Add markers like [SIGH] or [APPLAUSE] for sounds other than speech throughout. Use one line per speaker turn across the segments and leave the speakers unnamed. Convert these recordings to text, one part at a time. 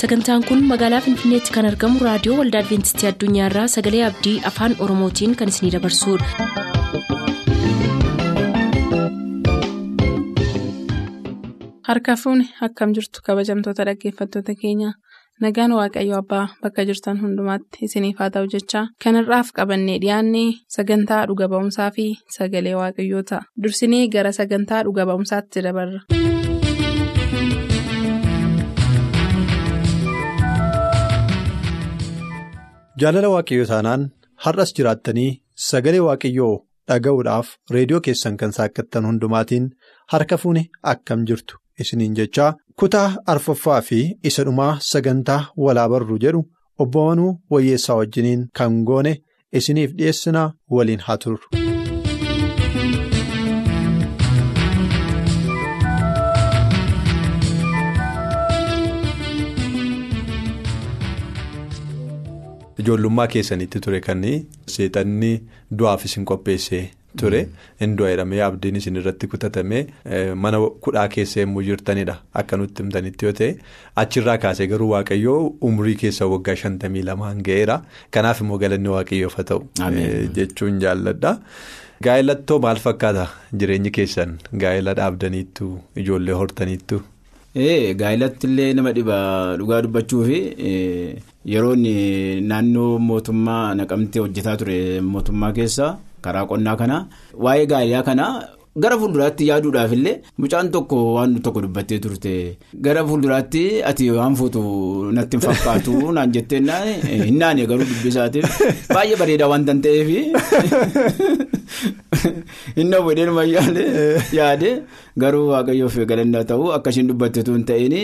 sagantaan kun magaalaa finfinneetti kan argamu raadiyoo waldaa adventistii addunyaarraa sagalee abdii afaan oromootiin kan isinidabarsudha.
harka fuuni akkam jirtu kabajamtoota dhaggeeffattoota keenya nagaan waaqayyo abbaa bakka jirtan hundumaatti isiniif haa ta'u jechaa kanarraaf qabannee dhiyaanne sagantaa dhuga ba'umsaa fi sagalee waaqayyoo ta'a dursinee gara sagantaa dhuga ba'umsaatti dabarra.
Jaalala waaqayyoo taanaan har'as jiraattanii sagalee waaqayyoo dhaga'uudhaaf reediyoo keessan kan saaqqattan hundumaatiin harka fuune akkam jirtu isiniin jechaa kutaa arfaffaa fi isa dhumaa sagantaa walaa barru jedhu obboonuu wayyeessaa wajjiniin kan goone isiniif dhiyeessinaa waliin haa turru. Ijoollummaa keessanitti ture kan seexanni du'aaf isin qopheessee ture. Hindu'a jedhamee abdiin isin irratti kutatamee mana kudhaa keessa yommuu jirtanidha. Akka nutti himtanitti yoo ta'e achirraa kaasee garuu waaqayyoo umurii keessa waggaa shantamii lamaan ga'eera. Kanaaf immoo galanni waaqayyoof haa ta'u jechuun jaalladha. Gaa'ilattoo maal fakkaata jireenyi keessan? Gaa'ila dhaabdaniittu ijoollee hortaniittu.
Gaa'ilatti illee nama dhiba dhugaa dubbachuu fi yeroon naannoo mootummaa naqamtee hojjetaa ture mootummaa keessa karaa qonnaa kana. Waa'ee gaa'ilaa kana gara fuulduraatti yaaduudhaaf illee mucaan tokko waan tokko dubbattee turte. Gara fuulduraatti ati waan fuutu natti hin fakkaatu [LAUGHS] naan jettee hin naane garuu dubbisaatiif. Baay'ee bareedaa waan tan ta'eef inni hawwadeen yaade. Garuu waaqayyoof galannaa ta'u akkasiin dubbatteetu hin ta'in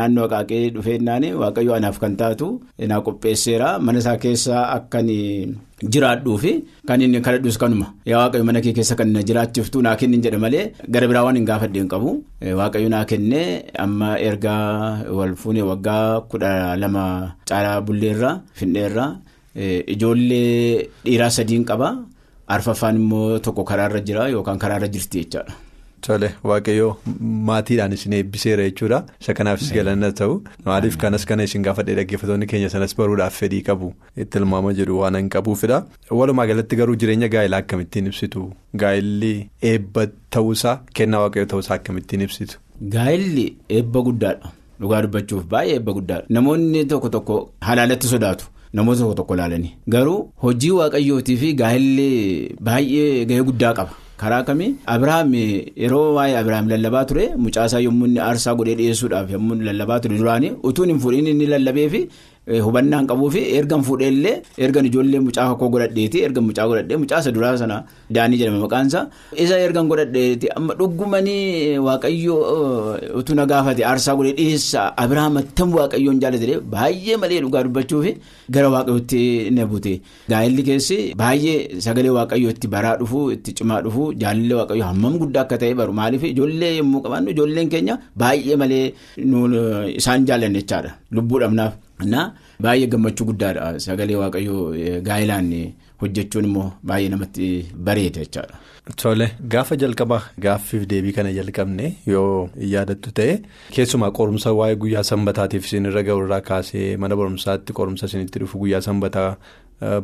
naannoo haqaaqee dhufeennaan waaqayyoo anaaf kan taatu naa qopheesseera. Mana isaa keessaa akkan jiraadhuufi kan inni kadhadhus kanuma yaa waaqayyo mana kee keessa kan jiraachiftu naa kennin jedha malee gara biraa waan hin gaafadhe hin qabu waaqayyo naa kennee amma ergaa wal fuunee waggaa kudha lama caalaa bulleerra finneerra ijoollee dhiiraa sadiin qaba. arfaffaan immoo tokko karaarra jira yookaan karaarra jirti jechaadha.
Tole waaqayyoo maatiidhaan isin eebbiseera jechuudha. Isa kanaafis galanna ta'u. Maaliif kanas kana isin gaafadhee dhaggeeffattoonni keenya sanas baruudhaaf fedhii qabu. Itti ilmaama jedhu waan hin qabuufidha walumaa galatti garuu jireenya gaa'ilaa akkamittiin ibsitu? Gaa'illi eebba ta'uusaa kennaa waaqayyoo ta'uusaa akkamittiin ibsitu.
Gaa'illi eebba guddaadha dhugaa dubbachuuf baay'ee eebba guddaadha namoonni tokko tokko halaalatti sodaatu. Namoota tokko tokko ilaalanii garuu hojii waaqayyootii fi gaa'illi baay'ee gahee guddaa qaba karaa kamii Abiraam yeroo waa'ee Abiraam lallabaa ture mucaasaa yommuu inni aarsaa godhee dhiyeessuudhaaf yommuu lallabaa ture duraanii utuun hin fuudhiin inni lallabee fi hubannaan qabuu fi ergan fuudheellee ergan ijoollee mucaa koo godhadheeti ergan mucaa godhadhee mucaasa duraa sana daanii jedhama maqaansa isa ergan godhadheeti amma dhuggumanii waaqayyoo utuu na gaafate aarsaa godhee dhiyeessa Abiraam attam waaqayyoon jaallatee baay'ee malee dhugaa dubbachuu fi gara waaqayyootti na bute. Gaa'illi keessi baay'ee sagalee waaqayyoo itti baraa dhufu itti cimaa dhufu jaalalli waaqayyoo hammam guddaa akka ta'e baru. Maaliif? Ijoollee yommuu qabaannu ijoolleen keenya baay'ee malee isaan jaallanne jechaadha. Lubbuu dhabnaaf. Innaa baay'ee gammachuu guddaadha sagalee waaqayyoo gaa'ilaan hojjechuun immoo baay'ee namatti bareeda jechaadha.
Tole gaafa jalqabaa gaaffiif deebii kana jalqabne yoo yaadattu ta'e keessumaa qorumsa waa'ee guyyaa sanbataatiif isin irra ga'u irraa kaasee mana barumsaatti qorumsa isinitti dhufu guyyaa sanbataa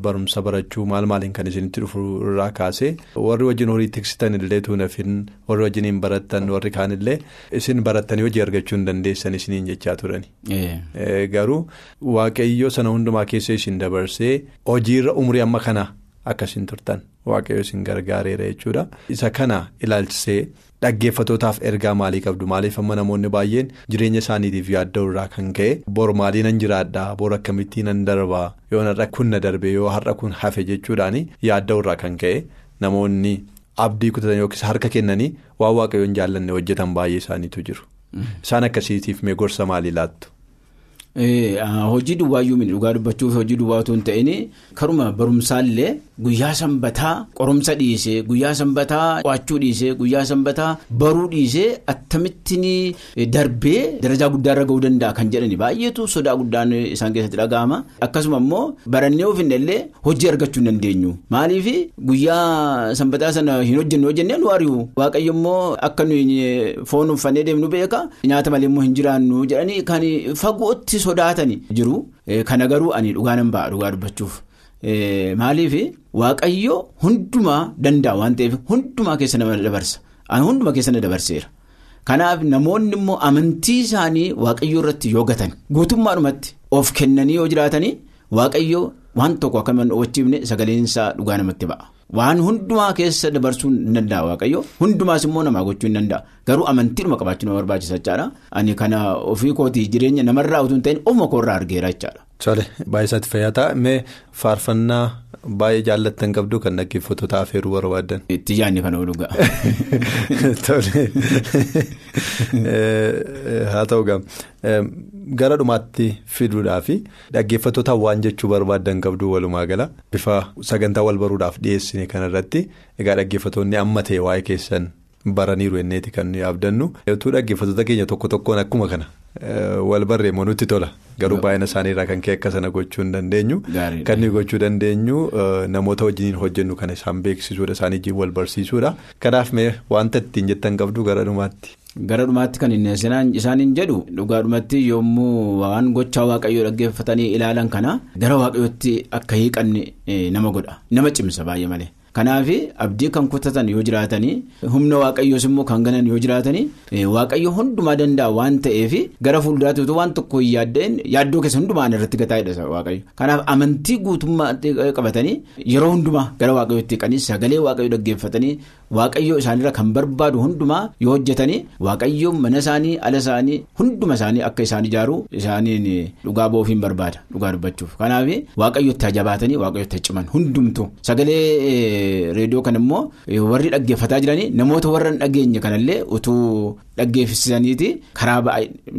barumsa barachuu maal maaliin kan isinitti dhufu irraa kaasee warri wajjin horii tiksitan illee tuunafin warri wajjin hin barattan warri kaanillee isin barattanii hojii argachuu hin dandeessan isiniin jechaa turani. Garuu waaqayyo sana hundumaa keessa isin dabarsee hojiirra umurii amma kana akkasiin turtan waaqayyo isin gargaareera jechuudha. Isa kana ilaalchisee dhaggeeffatootaaf ergaa maalii qabdu maaliif amma namoonni baay'een jireenya isaaniitiif yaadda'u irraa kan ka'e bor maalii nan jiraadhaa bor akkamittiin nan darbaa yoo har'a kun na darbe yoo har'a kun hafe jechuudhaan yaadda'u irraa kan ka'e namoonni abdii kutatan yookiis harka kennanii waan waaqayyoon jaallanne hojjetan baay'ee isaaniitu jiru. Isaan akkasiitiif mee gorsa maalii laattu?
Hojii duwwaayyuu miti dhugaa dubbachuuf hojii duwwaatu hin ta'in karuma barumsaallee guyyaa sanbataa qorumsa dhiisee guyyaa sanbataa qo'achuu dhiisee guyyaa sanbataa baruu dhiisee akkamittiin darbee darajaa guddaarra gahuu danda'a kan jedhani baay'eetu sodaa guddaan isaan keessatti dhaga'ama. Akkasuma immoo barannee ofiin illee hojii argachuu hin dandeenyu. Maaliif? Guyyaa sanbataa sana hin hojjenne hojjennee nu ari'u. Waaqayyo immoo akka nuyi foon uffannee deemnu beeka. Nyaata malee immoo hin jiraannu jedhanii kan fagootti sodaatanii jiru. Kana garuu ani dhugaa nan ba'a dhugaa dubbachuuf. Maaliif? Waaqayyo hundumaa danda'a waan ta'eef hundumaa keessa nama dabarsa. Hundumaa keessa na dabarseera. Kanaaf namoonni immoo amantii isaanii waaqayyo irratti yoo gatan guutummaadhumatti of kennanii yoo jiraatanii waaqayyo waan tokko akka hin hubachiifne sagaleen isaa dhugaa namatti ba'a. Waan hundumaa keessa dabarsuu hin danda'a waaqayyo. Hundumaas immoo namaa gochuu hin danda'a. Garuu amantiidhuma qabaachuu nama barbaachisa jechaadha ani kana ofii kootii jireenya namarraa utuu hin ta'in ofuma koorraa argeera jechaadha.
Tole baay'ee isaatti fayyaa ta'a. Mee faarfannaa baay'ee jaallattan qabdu kan dhaggeeffattoota afeeruu barbaadan.
Itti yaadni kana oolu
Tole haa ta'u gam gara dhumaatti fiduudhaaf dhaggeeffattoota waan jechuu barbaadan qabdu walumaa gala bifa sagantaa wal baruudhaaf dhiyeessine kanarratti egaa dhaggeeffattoonni amma ta'e waa'ee keessan baraniiru enneeti kan abdannu. Dhaggeeffattoota keenya tokko tokkoon akkuma kana wal barreemmoo nutti tola garuu baay'ina isaaniirraa kan ka'e akka sana gochuu hin dandeenyu. Kan nuyi gochuu dandeenyu namoota wajjiniin hojjennu kana isaan beeksisuudha isaanii wajjin wal barsiisuudha. Kanaaf mee wanta ittiin jettan qabdu gara dhumaatti.
Gara dhumaatti kan inni isaaniin jedhu dhugaadhumatti yommuu waan gochaa waaqayyoo dhaggeeffatanii ilaalan kana gara waaqayyootti akka hiiqanne nama godha nama cimsa baay'ee malee. Kanaaf abdii kan kutatan yoo jiraatanii humna waaqayyoos immoo kan ganan yoo jiraatanii waaqayyo hundumaa danda'a waan ta'eef gara fuulduraatti waan tokko hin yaaddeen yaaddoo keessa hundumaan irratti gataa'edha waaqayyo. Kanaaf amantii guutummaatti qabatanii yeroo hundumaa gara waaqayyootti hiiqanii sagalee waaqayyo dhaggeeffatanii waaqayyo isaanirra kan barbaadu hundumaa yoo hojjetanii waaqayyo mana isaanii ala isaanii hunduma isaanii akka isaan ijaaru isaaniin dhugaa ba'uufiin barbaada dhugaa dubbachuuf. Kanaaf waaqayyotti jabaatanii waaqayyotti ciman hundumtu sagalee. Reediyoo kan immoo warri dhaggeeffataa jiranii namoota warra hin dhageenye kanallee utuu dhaggeessisaniiti karaa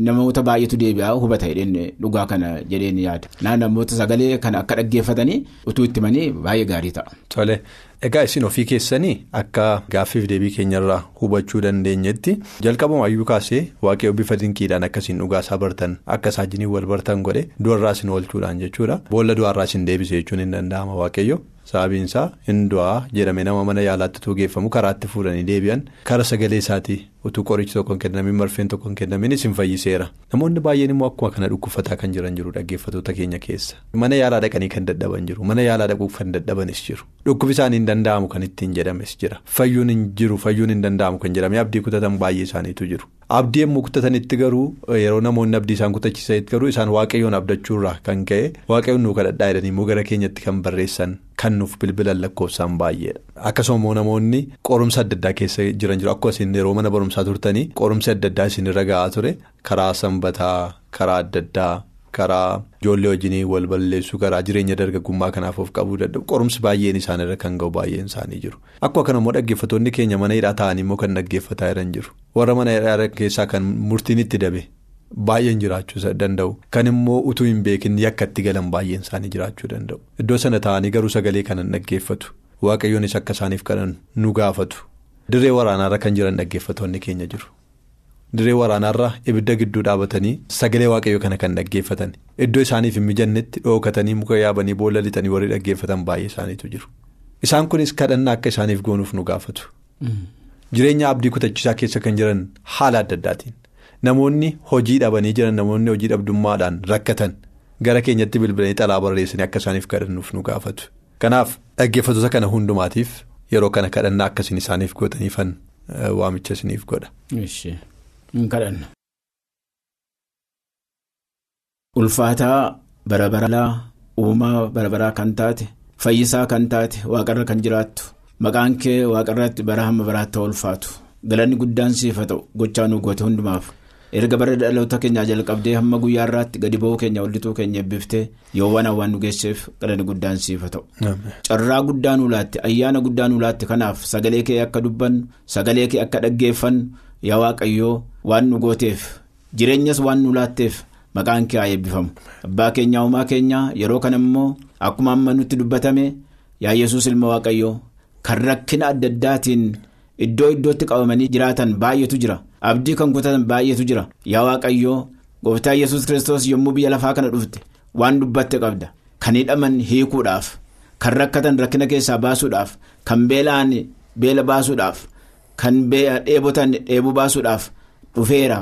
namoota baay'eetu deebi'aa hubata jedheen dhugaa kana jedheen yaada. Namoota sagalee kana akka dhaggeeffatanii utuu itti himanii baay'ee gaarii ta'a.
Tole egaa isin ofii keessanii akka gaaffiif deebii keenyarraa hubachuu dandeenyetti jalqabuma ayyuu kaasee waaqayyo bifa dinqiidhaan akkasiin dhugaasaa bartan akka saajiniin wal bartan godhe du'arraa isin oolchuudhaan jechuudha boolla du'arraa isin deebise jechuun hin danda'ama waaqayyo. Sababiin isaa hin du'aa jedhame nama mana yaalaatti utuu geeffamu karaatti fuudhanii deebi'an kara sagalee isaatii utuu qorichi tokko hin kennamin marfeen tokko hin kennamin isin fayyiseera. Namoonni baay'een immoo akkuma kana dhukkufataa kan jiran jiru dhaggeeffattoota keenya keessa. Mana yaalaa dhaqanii kan dadhaban jiru. Mana yaalaa dhaquuf kan dadhabanis jiru. Dhukkubi isaanii hin danda'amu kan ittiin jedhames jira. Fayyuun hin jiru fayyuun hin danda'amu kan jedhame abdii kutatan baay'ee isaaniitu jiru. Abdii yommuu kutatanitti garuu yeroo namoonni abdii isaan kutachiisanitti garuu isaan waaqayyoon abdachuurraa kan ka'e waaqayyoon nuu kadhadhaa jedhanii immoo gara keenyatti kan barreessan kan nuuf bilbilan lakkoofsaan baay'eedha. Akkasuma immoo namoonni qorumsa adda addaa keessa jiran jiru akkuma isin yeroo mana barumsaa turtanii qorumsa adda addaa isin irra ga'aa ture karaa sanbataa karaa adda addaa karaa ijoollee wajjinii wal balleessuu karaa jireenya dargaggummaa kanaaf of qabuu danda'u. Qorumsi baay'een isaanirra kan ga'u baay'een isaanii jiru. Akkuma kana immoo dhaggeeffattoonni keenya mana hidhaa ta'anii immoo kan dhaggeeffataa jiran jiru. Warra mana hidhaa keessaa kan murtiin itti dabe. Baay'een jiraachuu danda'u. Kan immoo utuu hin beekin yakka itti galan baay'een isaanii jiraachuu danda'u. Iddoo sana taa'anii garuu sagalee kanan dhaggeeffatu. Waaqayyoonis akka isaaniif kanan nu gaafatu. Dirree waraanaarra kan jiran dhaggeeffatoonni keenya jiru dirree waraanaarra ibidda gidduu dhaabatanii sagalee waaqayyoo kana kan dhaggeeffatan iddoo isaaniif hin mijannetti dhookatanii muka yaabanii boolla lixanii warri dhaggeeffatan baay'ee isaaniitu jiru isaan kunis kadhannaa akka isaaniif goonuuf nu gaafatu jireenya abdii kutachiisaa keessa kan jiran haala adda addaatiin. Namoonni hojii dhabanii jiran namoonni hojii dhabdummaadhaan rakkatan gara keenyatti bilbilanii xalaa barreessanii akka isaaniif kadhannuuf nu gaafatu. Kanaaf dhaggeeffattoota kana hundumaatiif yeroo kana kadhannaa akkasiin isaaniif gootaniifan waamicha isiniif godha.
Ulfaataa barabaraa uumaa barabaraa kan taate fayyisaa kan taate waaqarra kan jiraattu maqaan kee waaqarratti bara hamma baraatti ulfaatu galanni guddaan siif haa ta'u gochaa nu goote hundumaaf. erga bara dhaloota keenyaa jalqabdee hamma guyyaa irraatti gadi ba'uu keenya wallituu keenya eebbiftee yoo waan hawwaan nu geesseef galanni guddaan siif haa ta'u. carraa guddaa nu laatti ayyaana guddaa nu laatti kanaaf sagalee kee akka dubbannu sagalee kee akka dhaggeeffannu yaa waaqayyoo waan nu gooteef jireenyas waan nu laatteef maqaan kee haa eebbifamu. Abbaa keenyaa uumaa keenyaa yeroo kana immoo akkuma amma nutti dubbatame yaa yesuus ilma waaqayyoo kan rakkina adda addaatiin iddoo iddootti qabamanii jiraatan baay'eetu jira. abdii kan kutatan baay'eetu jira. Yaa waaqayyoo gooftaa yesus kristos yommuu biyya lafaa kana dhufte waan dubbatte qabda. Kan hidhaman hiikuudhaaf kan rakkatan rakkina keessaa baasuudhaaf kan beela'an beela baasuudhaaf kan dheebotan dheebuu baasuudhaaf dhufeera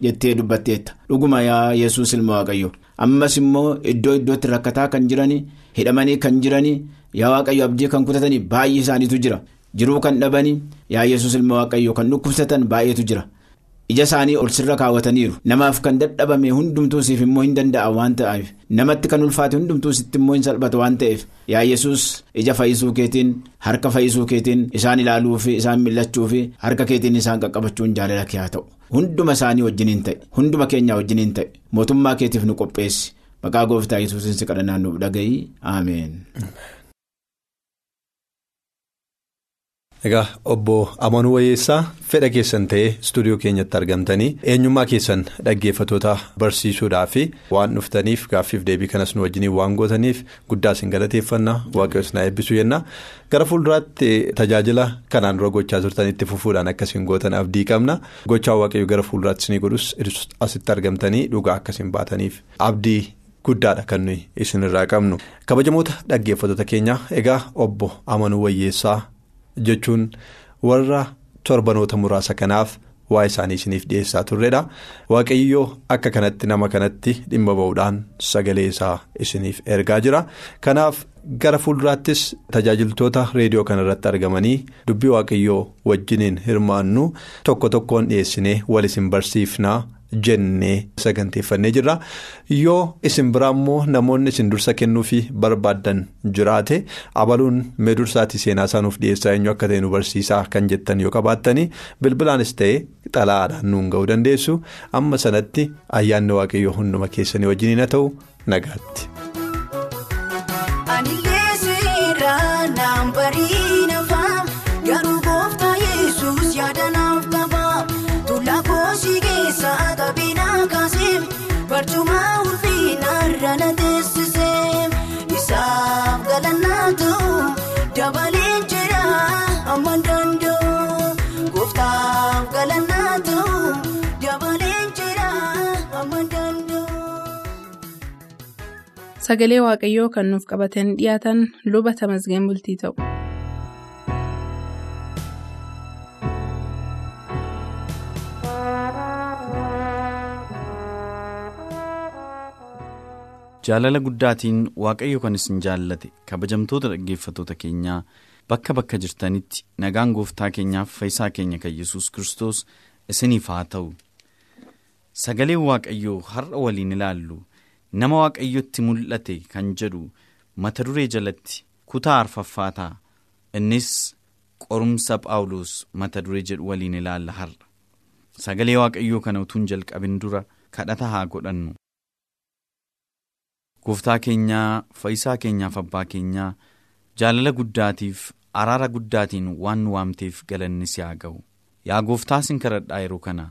jettee dubbatteetta. Dhuguma yaa yesus ilma waaqayyo ammas immoo iddoo iddootti rakkataa kan jiranii hidhamanii kan jiranii yaa waaqayyo abdii kan kutatanii baay'ee isaaniitu jira. Jiruu kan dhabanii yaa yesus ilma waaqayyo kan dhukkubsatan baay'eetu jira. Ija isaanii ol sirra kaawwataniiru. Namaaf kan dadhabame hundumtuu siif immoo hin danda'a waan ta'eef. Namatti kan ulfaate hundumtuu sitti immoo hin salphata waan ta'eef. Yaa yesus ija fayyisuu keetiin harka fayyisuu keetiin isaan ilaaluu fi isaan millachuu fi harka keetiin isaan qaqqabachuun jaalala kee haa ta'u. Hunduma isaanii wajjiniin ta'e. Hunduma keenyaa wajjiniin ta'e. Mootummaa keetiif nu qopheessi. Maqaa gooftaa yesuusiin si kadhannaa nuuf dhaga'i. Ameen.
Egaa obbo Amanuu Wayyeessaa fedha keessan ta'ee istuudiyoo keenyatti argamtanii eenyummaa keessan dhaggeeffatoota barsiisuudhaa fi waan dhuftaniif gaaffiif deebii kanas nu wajjiniin waan gootaniif guddaa isin galateeffannaa waaqayyoon isin eebbisuu jenna gara fuulduraatti tajaajila kanaan dura gochaa turtanitti fufuudhaan akkasiin gootan abdii qabna gochaa waaqayyo gara fuulduraatti isinii godhus asitti argamtanii dhugaa akkasiin baataniif abdii. Guddaadha kan nuyi isinirraa qabnu kabajamoota dhaggeeffatoota keenya egaa obbo Amanuu Wayyeessaa. Jechuun warra torbanoota muraasa kanaaf waa isaanii isiniif dhiyeessaa turredha waaqayyoo akka kanatti nama kanatti dhimma ba'uudhaan sagalee isaa isiniif ergaa jira kanaaf gara fuulduraattis tajaajiltoota reediyoo kanarratti argamanii dubbii waaqayyoo wajjiniin hirmaannu tokko tokkoon dhiyeessinee wal isin barsiifnaa. Jennee saganteeffannee jirra yoo isin biraa immoo namoonni isin dursa kennuufi barbaaddan jiraate abaluun mee dursaatti seenaa isaanuuf dhiyeessaa eenyu akka ta'e nu barsiisaa kan jettan yoo qabaattanii bilbilaanis ta'e xalaadhaan nuun ga'uu dandeessu amma sanatti ayyaanni waaqayyoo hunduma keessanii wajjiniin haa ta'u nagaatti.
Sagalee Waaqayyoo kan nuuf qabatanii dhiyaatan luba tamasgeen bultii ta'u.
jaalala guddaatiin waaqayyo kan isin jaallate kabajamtoota dhaggeeffatoota keenyaa bakka bakka jirtanitti nagaan gooftaa keenyaaf fayyisaa keenya kan yesus kristos isiniif haa ta'u sagaleen waaqayyoo har'a waliin ilaallu nama waaqayyotti mul'ate kan jedhu mata duree jalatti kutaa arfaffaataa innis qorumsa phaawulos mata duree jedhu waliin ilaalla har'a. Sagalee waaqayyoo kana utuun jalqabin dura kadhata haa godhannu. gooftaa keenyaa fayyisaa keenyaaf abbaa keenyaa jaalala guddaatiif araara guddaatiin waan nu waamteef galanni si haa ga'u. Yaa gooftaa sin kadhadhaa yeroo kana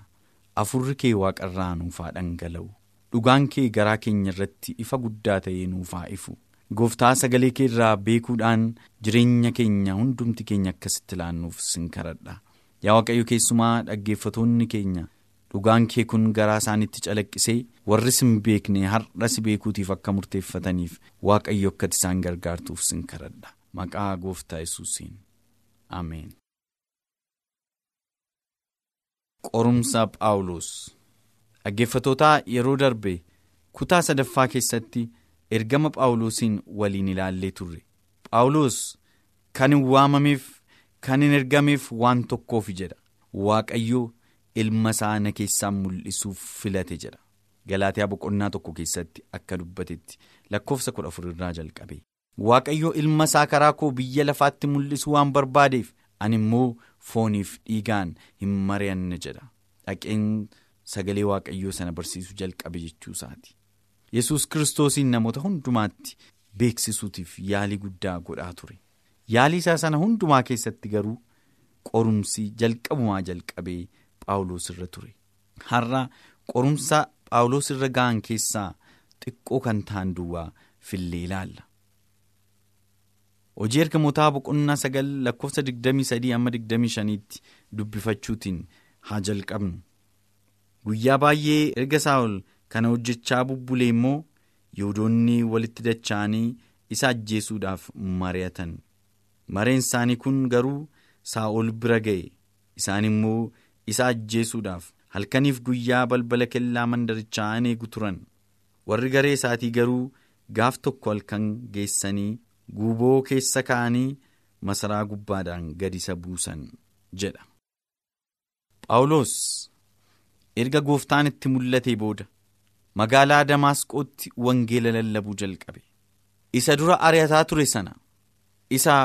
afurri kee waaqarraa nuuf haa dhangala'u dhugaan kee garaa keenya irratti ifa guddaa ta'ee nuuf haa ifu gooftaa sagalee kee irraa beekuudhaan jireenya keenya hundumti keenya akkasitti ilaannuuf sin kadhadha yaa waaqayyo keessumaa dhaggeeffatoonni keenya. dhugaan kee kun garaa isaanitti calaqqisee warri sin beekne har'a si beekuutiif akka murteeffataniif waaqayyo akkati isaan gargaartuuf sin kadhadha maqaa gooftaa yesuusiin ameen. qorumsa phaawulos dhaggeeffatootaa yeroo darbe kutaa sadaffaa keessatti ergama phaawulosiin waliin ilaallee turre. Phaawulos kan hin waamameef kan hin ergameef waan tokkoof jedha. Waaqayyo. ilma isaa na keessaan mul'isuuf filate jedha. Galaatiyaa boqonnaa tokko keessatti akka dubbatetti lakkoofsa kudha irraa jalqabe. Waaqayyo ilma isaa karaa koo biyya lafaatti mul'isuu waan barbaadeef ani immoo fooniif dhiigaan hin mari'anne jedha. Dhaqeen sagalee waaqayyoo sana barsiisuu jalqabe jechuu isaati yesus kiristoosiin namoota hundumaatti beeksisuutiif yaalii guddaa godhaa ture yaalii isaa sana hundumaa keessatti garuu qorumsi jalqabumaa jalqabee. Phaawulos irra ture har'a qorumsa Phaawulos irra ga'an keessaa xiqqoo kan ta'an duwwaa fillee ilaalla. Hojii ergamootaa boqonnaa sagal lakkoofsa 23 amma 25tti dubbifachuutiin haa jalqabnu. Guyyaa baay'ee erga Saa'ol kana hojjechaa bubbulee immoo Yihudoonni walitti dacha'anii isa ajjeesuudhaaf mari'atan. Mareen isaanii kun garuu Saa'ol bira ga'e isaan immoo isa ajjeesuudhaaf halkaniif guyyaa balbala kellaa mandarichaa in eegu turan warri garee isaatii garuu gaaf tokko halkan geessanii guuboo keessa kaa'anii masaraa gubbaadhaan gad isa buusan jedha. Erga gooftaan itti mul'atee booda magaalaa Damaasqootti wangeela lallabuu jalqabe. Isa dura ari'ataa ture sana isa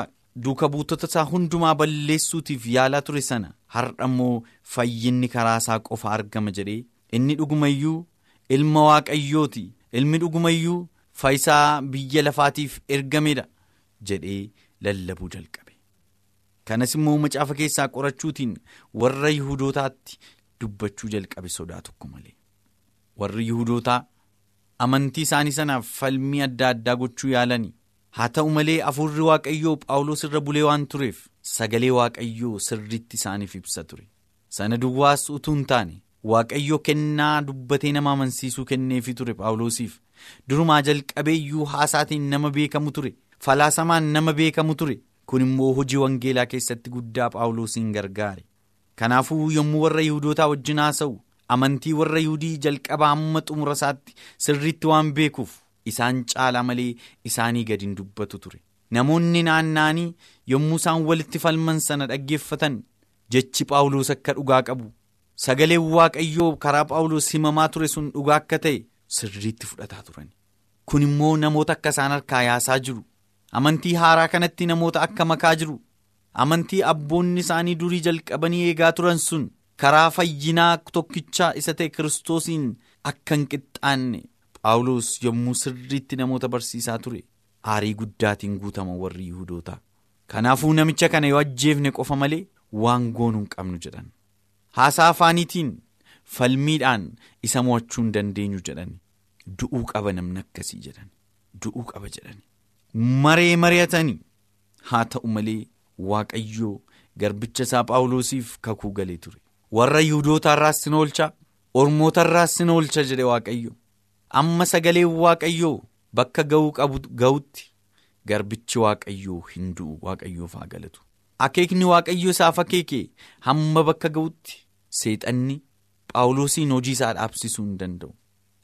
duuka buutota isaa hundumaa balleessuutiif yaalaa ture sana har'a immoo fayyinni karaa isaa qofa argama jedhee inni dhugumayyuu ilma waaqayyooti ilmi dhugumayyuu faayisaa biyya lafaatiif ergamedha jedhee lallabuu jalqabe. Kanas immoo macaafa keessaa qorachuutiin warra Yihudootaatti dubbachuu jalqabe sodaa tokko malee. Warri Yihudootaa amantii isaanii sanaaf falmii adda addaa gochuu yaalanii haa ta'u malee hafuurri waaqayyoo Phaawulos irra bulee waan tureef sagalee waaqayyoo sirriitti isaaniif ibsa ture. Sana duwwaas utuu hin taane waaqayyoo kennaa dubbatee nama amansiisuu kenneefii ture Phaawulosiif. Durumaa jalqabeeyyuu haasaatiin nama beekamu ture. Falaasamaan nama beekamu ture. Kun immoo hojii wangeelaa keessatti guddaa Phaawulosiin gargaare. Kanaafuu yommuu warra Yihudootaa wajjin haasa'u amantii warra Yihudii jalqabaa hamma xumura isaatti sirriitti waan beekuuf isaan caalaa malee isaanii gadi hin dubbatu ture. Namoonni naanna'anii yommuu isaan walitti falman sana dhaggeeffatan jechi Phaawulos akka dhugaa qabu sagaleen waaqayyoo karaa Phaawulos himamaa ture sun dhugaa akka ta'e sirriitti fudhataa turan. Kun immoo namoota akka isaan harkaa yaasaa jiru. Amantii haaraa kanatti namoota akka makaa jiru. Amantii abboonni isaanii durii jalqabanii eegaa turan sun karaa fayyinaa tokkichaa isa ta'e kiristoosiin akka hin qixxaanne Phaawulos yommuu sirriitti namoota barsiisaa ture aarii guddaatiin guutama warri Yihudootaa. Kanaafuu namicha kana yoo ajjeefne qofa malee waan goonuu hin qabnu jedhan. Haasaa afaaniitiin falmiidhaan isa mo'achuu hin dandeenyu jedhan. Du'uu qaba namni akkasii jedhan. Du'uu qaba jedhan. Maree mari'atanii haa ta'u malee waaqayyoo garbicha isaa Phaawulosiif kakuu galee ture. Warra Yihudoota irraas sin oolcha Ormoota irraas sin oolcha jedhe waaqayyo. Amma sagaleen waaqayyoo bakka ga'uu qabu ga'utti garbichi waaqayyoo hin du'u waaqayyoof haa galatu. Akeekni waaqayyoo isaaf akeeke hamma bakka ga'utti seexanni Phaawulosiin hojii isaa dhaabsisuu hin danda'u.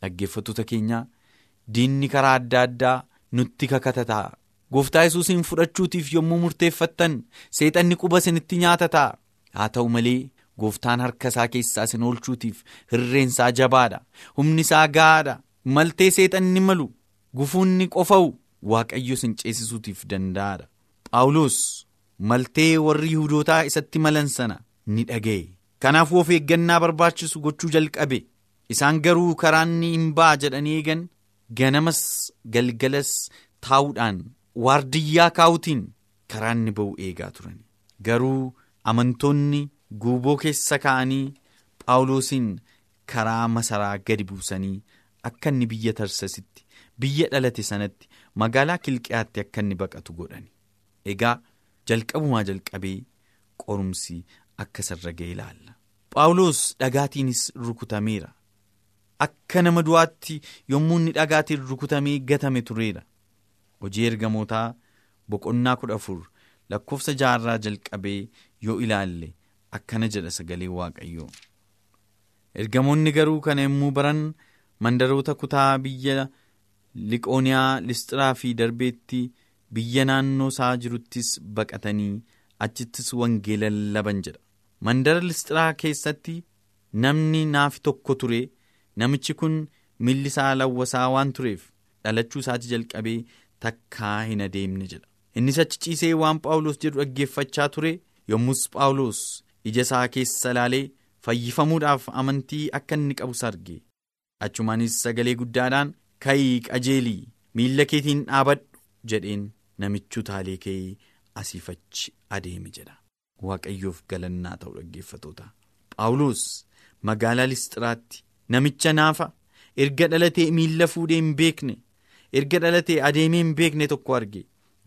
Dhaggeeffattoota keenyaa diinni karaa adda addaa nutti kakatataa. Gooftaa yesuusiin fudhachuutiif yommuu murteeffattan seexanni quba isinitti nyaatataa. Haa ta'u malee gooftaan harka isaa keessaa isin oolchuutiif hirreensaa jabaadha. Humni isaa gahaadha. Maltee seexanni malu gufuunni qofa'u waaqayyo isin ceesisuutiif danda'aadha. Phaawulos maltee warri Yihudootaa isatti malan sana ni dhaga'e. Kanaafuu of eeggannaa barbaachisu gochuu jalqabe. Isaan garuu karaanni hin ba'a jedhanii eegan ganamas galgalas taa'uudhaan waardiyyaa kaa'utiin karaanni ba'u eegaa turan. Garuu amantoonni guuboo keessa kaa'anii Phaawulosiin karaa masaraa gadi buusanii akka inni biyya tarsasitti biyya dhalate sanatti magaalaa kilqiyaatti akka inni baqatu godhani. Egaa jalqabumaa jalqabee qorumsi akka isarra ga'e ilaalla. Phaawulos dhagaatiinis rukutameera. Akka nama du'aatti yommuu inni dhagaatiin rukutamee gatame tureera. Hojii ergamootaa boqonnaa kudha afur lakkoofsa jaarraa jalqabee yoo ilaalle akkana jedha sagalee waaqayyoo. Ergamoonni garuu kana yommuu baran mandaroota kutaa biyya Liqooniyaa Listiraa fi Darbeetti biyya naannoo isaa jiruttis baqatanii achittis wangeela lallaban jedha. Mandara Listiraa keessatti namni naafi tokko ture. Namichi kun milli isaa lawwasaa waan tureef dhalachuu isaati jalqabee takkaa hin adeemne jedha. Innis achi ciisee waan Phaawulos jedhu dhaggeeffachaa ture yommus Phaawulos ija isaa keessa ilaalee fayyifamuudhaaf amantii akka inni qabus arge. Achumaanis sagalee guddaadhaan ka'ii qajeelii miilla keetiin dhaabadhu jedheen namichi utaalee ka'ee asiifachi adeeme jedha. Waaqayyoof galannaa ta'u dhaggeeffatoota. Phaawulos magaalaa Listiraatti. Namicha naafa erga dhalatee miilla fuudhee hin beekne erga dhalatee adeemee hin beekne tokko arge.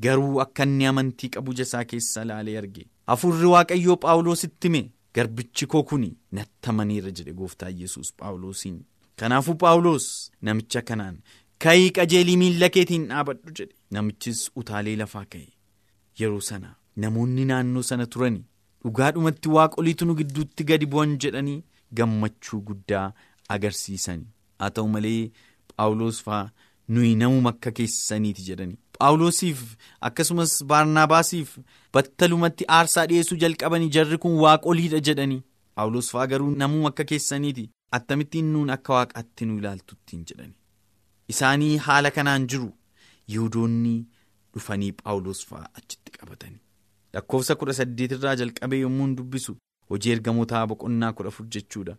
Garuu akka inni amantii qabu jasaa keessa ilaalee arge. Hafuurri waaqayyoo Phaawulositti hime. Garbichi koo kuni natti amaneera jedhe gooftaa yesus Phaawulosiin. Kanaafuu Phaawulos namicha kanaan ka'ii qajeelii miilla keetiin dhaabadhu jedhe. Namichis utaalee lafaa ka'e. Yeroo sana namoonni naannoo sana turani dhugaadhumatti waaqoliitu nu gidduutti gadi bu'an jedhanii. gammachuu guddaa agarsiisani. Haa ta'u malee paawuloos fa'aa nuyi namuma akka keessaniiti jedhani. Paawuloosiif akkasumas baarnaabaasiif battalumatti aarsaa dhiyeessuu jalqabanii jarri kun waaqoliidha jedhanii. Paawuloos fa'aa garuu namuma akka keessaniiti attamittiin nuun akka waaqaatti nu ilaaltuttiin jedhani isaanii haala kanaan jiru. Yihudoonni dhufanii paawuloos fa'aa achitti qabatanii. Lakkoofsa kudha saddeet irraa jalqabee yommuu dubbisu hojii ergamootaa boqonnaa kudha afur jechuudha.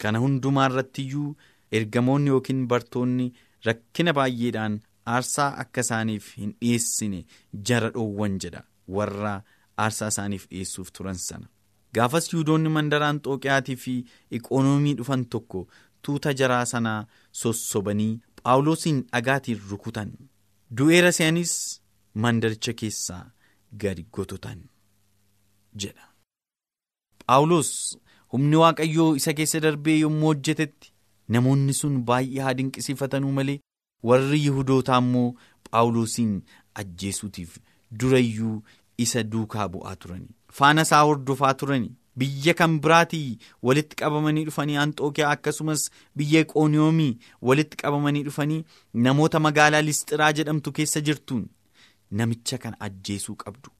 Kana hundumaa irrattiyyuu ergamoonni yookiin bartoonni rakkina baay'eedhaan. aarsaa akka isaaniif hin dhiyeessine jara dhoowwan jedha warra aarsaa isaaniif dhiyeessuuf turan sana gaafas yihudoonni mandara anxooqiyaatii fi iqoonoomii dhufan tokko tuuta jaraa sanaa sossobanii paawuloosiin dhagaatiin rukutan du'eera se'anis mandaricha keessaa gadi gototan jedha. paawuloos humni waaqayyoo isa keessa darbee yommuu hojjetetti namoonni sun baay'ee haa dinqisiifatanuu malee. warri yihudootaa immoo paawuloosiin ajjeesuutiif durayyuu isa duukaa bu'aa turani faana isaa hordofaa turani biyya kan biraatii walitti qabamanii dhufanii anxookiyaa akkasumas biyya qooniyoomii walitti qabamanii dhufanii namoota magaalaa listiraa jedhamtu keessa jirtuun namicha kana ajjeesuu qabdu.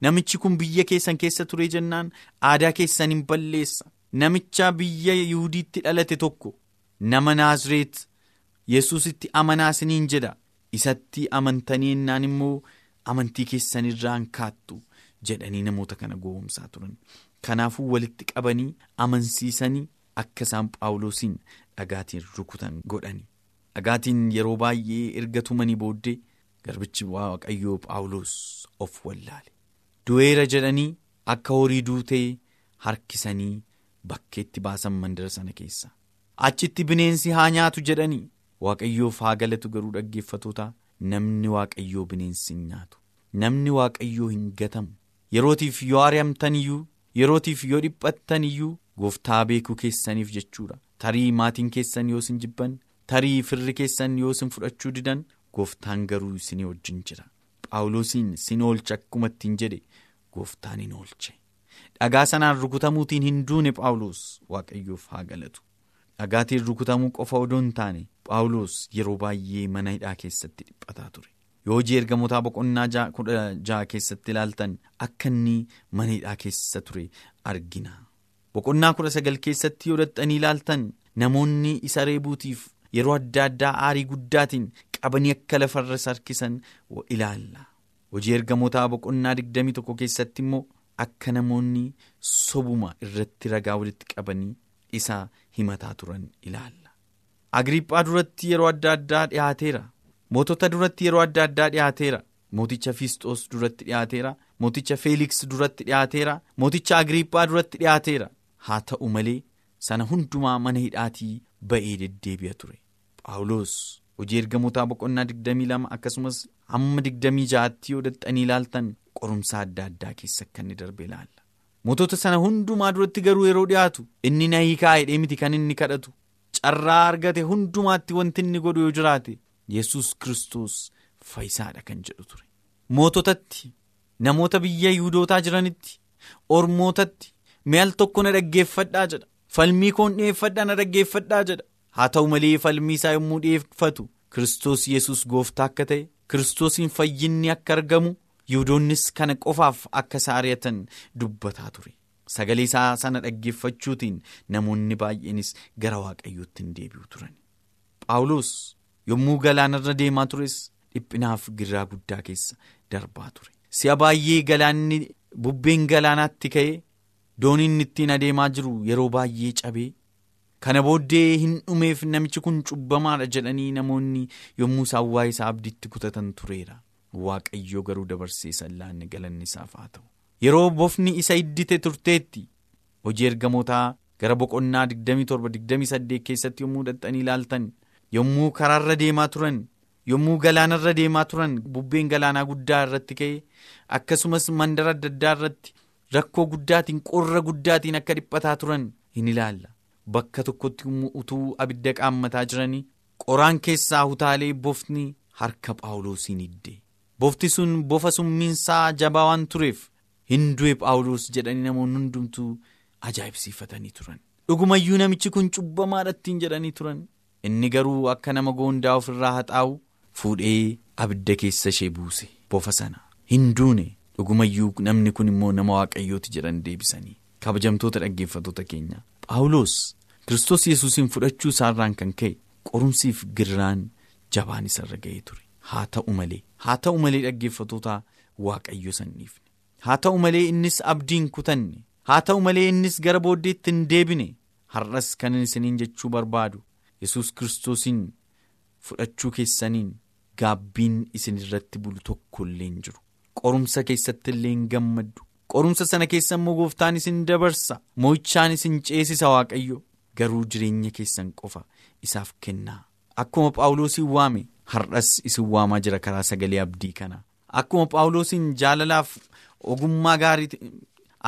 Namichi kun biyya keessan keessa ture jennaan aadaa keessan hin balleessa. Namicha biyya yihudiitti dhalate tokko nama naazreet. yesusitti amanaa isiniin jedha. Isatti amantanii ennaan immoo amantii keessanirraan kaattu jedhanii namoota kana gowwomsaa turan. Kanaafuu walitti qabanii amansiisanii akka isaan paawuloosiin dhagaatiin rukutan godhani dhagaatiin yeroo baay'ee erga tumanii booddee garbichi waaqayyoo paawuloos of wallaale. Du'eera jedhanii akka horii duutee harkisanii bakkeetti baasan mandara sana keessa achitti bineensi haa nyaatu jedhanii. waaqayyoof haa galatu garuu dhaggeeffatoota namni waaqayyoo bineensi hin nyaatu. Namni waaqayyoo hin gatamu. Yerootiif yoo ari'amtan iyyuu yerootiif yoo dhiphattan iyyuu gooftaa beekuu keessaniif jechuudha. Tarii maatiin keessan yoo isin jibban tarii firri keessan yoo isin fudhachuu didan gooftaan garuu isin wajjin jira. Paawuloosiin sin oolcha akkuma ittiin jedhe. Gooftaan hin oolche. Dhagaa sanaan rukutamuutiin hin duune paawuloos waaqayyoof haa galatu. Dhagaatiin rukutamuu qofa odoo hin taane paawuloos yeroo baay'ee mana hidhaa keessatti dhiphataa ture yoo hojii ergamootaa boqonnaa kudha jaha keessatti ilaaltan akka inni mana hidhaa keessa ture argina boqonnaa kudha sagal keessatti yoo dhaxxanii ilaaltan namoonni isa reebuutiif yeroo adda addaa aarii guddaatiin qabanii akka lafarra harkisan ilaalla hojii ergamootaa boqonnaa digdamii tokko keessatti immoo akka namoonni sobuma irratti ragaa walitti qabanii. Isa himataa turan ilaalla. Agriiphaa duratti yeroo adda addaa dhiyaateera mootota duratti yeroo adda addaa dhiyaateera mooticha fiisxoos duratti dhiyaateera mooticha feeliks duratti dhiyaateera mooticha agriiphaa duratti dhiyaateera haa ta'u malee sana hundumaa mana hidhaatii ba'ee deddeebi'a ture. Paawuloos hojii ergamootaa boqonnaa 22 akkasumas hamma 26tti yoo dhaxxanii ilaaltan qorumsa adda addaa keessa akka inni darbe ilaalla. Mootota sana hundumaa duratti garuu yeroo dhiyaatu inni na hiikaa hidhee miti kan inni kadhatu. Carraa argate hundumaatti wanti inni godhu yoo jiraate yesus kristos fayyisaadha kan jedhu ture. Moototatti namoota biyya yihudootaa jiranitti ormootatti mi'al tokko na dhaggeeffadhaa jedha. Falmii koon dhi'eeffadhaa na dhaggeeffadhaa jedha. Haa ta'u malee falmii isaa yommuu dhi'eeffatu kristos yesus gooftaa akka ta'e kiristoosiin fayyinni akka argamu. Yihudoonnis kana qofaaf akka isa ari'atan dubbataa ture. Sagalee isaa sana dhaggeeffachuutiin namoonni baay'eenis gara waaqayyootti hin deebi'u turan. Paawuloos yommuu galaanarra deemaa tures dhiphinaaf giraa guddaa keessa darbaa ture. Si'a baay'ee galaanni bubbeen galaanaatti ka'ee dooniin ittiin adeemaa jiru yeroo baay'ee cabee kana booddee hin dhumeef namichi kun cubbamaadha jedhanii namoonni yommuu isaan waa'ee isaa abdiitti kutatan tureera. Waaqayyoo garuu dabarsee sallaanne galanni isaaf haa ta'u yeroo bofni isa iddite turteetti hojii ergamootaa gara boqonnaa 27-28 keessatti yommuu dhaxxanii ilaaltan yommuu karaarra deemaa turan yommuu galaanarra deemaa turan bubbeen galaanaa guddaa irratti ka'e akkasumas mandara adda addaa irratti rakkoo guddaatiin qorra guddaatiin akka dhiphataa turan hin ilaalla bakka tokkotti utuu abidda qaammataa jiranii qoraan keessaa utaalee bofni harka paawuloosiin idde. Bofti sun bofa summiinsaa jabaa waan tureef hin du'e paawuloos jedhanii namoonni hundumtuu ajaa'ibsiifatanii turan.
Dhugumayyuu namichi kun cubbamaadhattiin jedhanii turan. Inni garuu akka nama goondaa ofirraa haxaa'u fuudhee abidda keessa ishee buuse. Bofa sana. Hin duune dhugumayyuu namni kun immoo nama waaqayyooti jedhan deebisanii. Kabajamtoota dhaggeeffatoota keenya. Paawuloos kiristoos yesuusiin fudhachuu isaarraan kan ka'e qorumsiif girraan jabaan isarra ga'ee ture haa ta'u malee haa ta'u malee dhaggeeffatoota waaqayyo sanniifne. Haa ta'u malee innis abdiin kutanne. Haa ta'u malee innis gara booddeetti hin deebine. Har'as kan isiniin jechuu barbaadu. Yesus kiristoosiin fudhachuu keessaniin gaabbiin isin irratti bulu tokko illee hin jiru. Qorumsa keessatti illee hin gammaddu. Qorumsa sana keessa immoo gooftaan isin dabarsa. Moo'ichaan isin ceesisa waaqayyo. Garuu jireenya keessan qofa isaaf kennaa. Akkuma phaawulosiin waame har'as isin waamaa jira karaa sagalee abdii kana. Akkuma phaawulosiin jaalalaaf ogummaa gaarii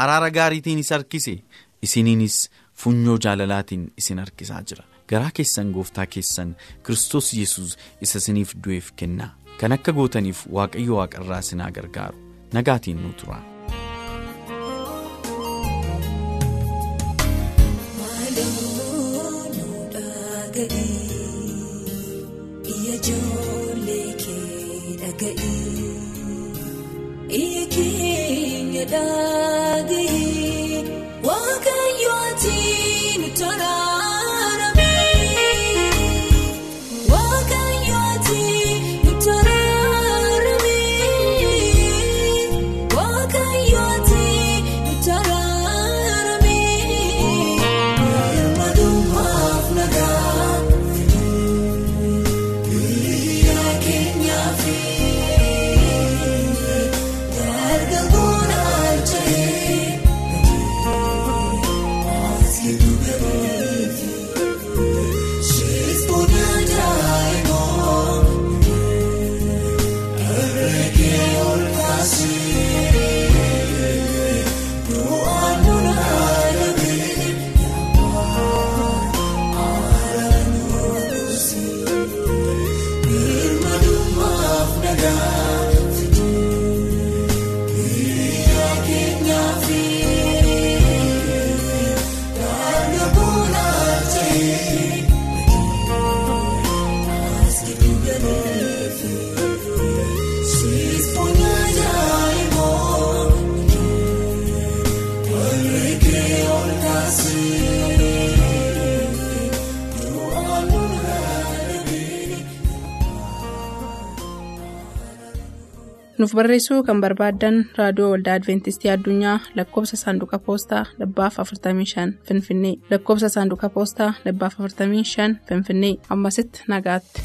araara gaariitiin isa harkise isiniinis funyoo jaalalaatiin isin harkisaa jira. Garaa keessan gooftaa keessan kiristoos yesus isa isiniif du'eef kennaa. Kan akka gootaniif waaqayyo waaqarraa isinaa gargaaru. Nagaatiin nu tura.
Nuuf barreessuu kan barbaaddan raadiyoo waldaa adventistii addunyaa lakkoofsa saanduqa poostaa dhibbaaf 45 finfinnee lakkoofsa saanduqa poostaa dhibbaaf 45 finfinnee ammasitti nagaatti.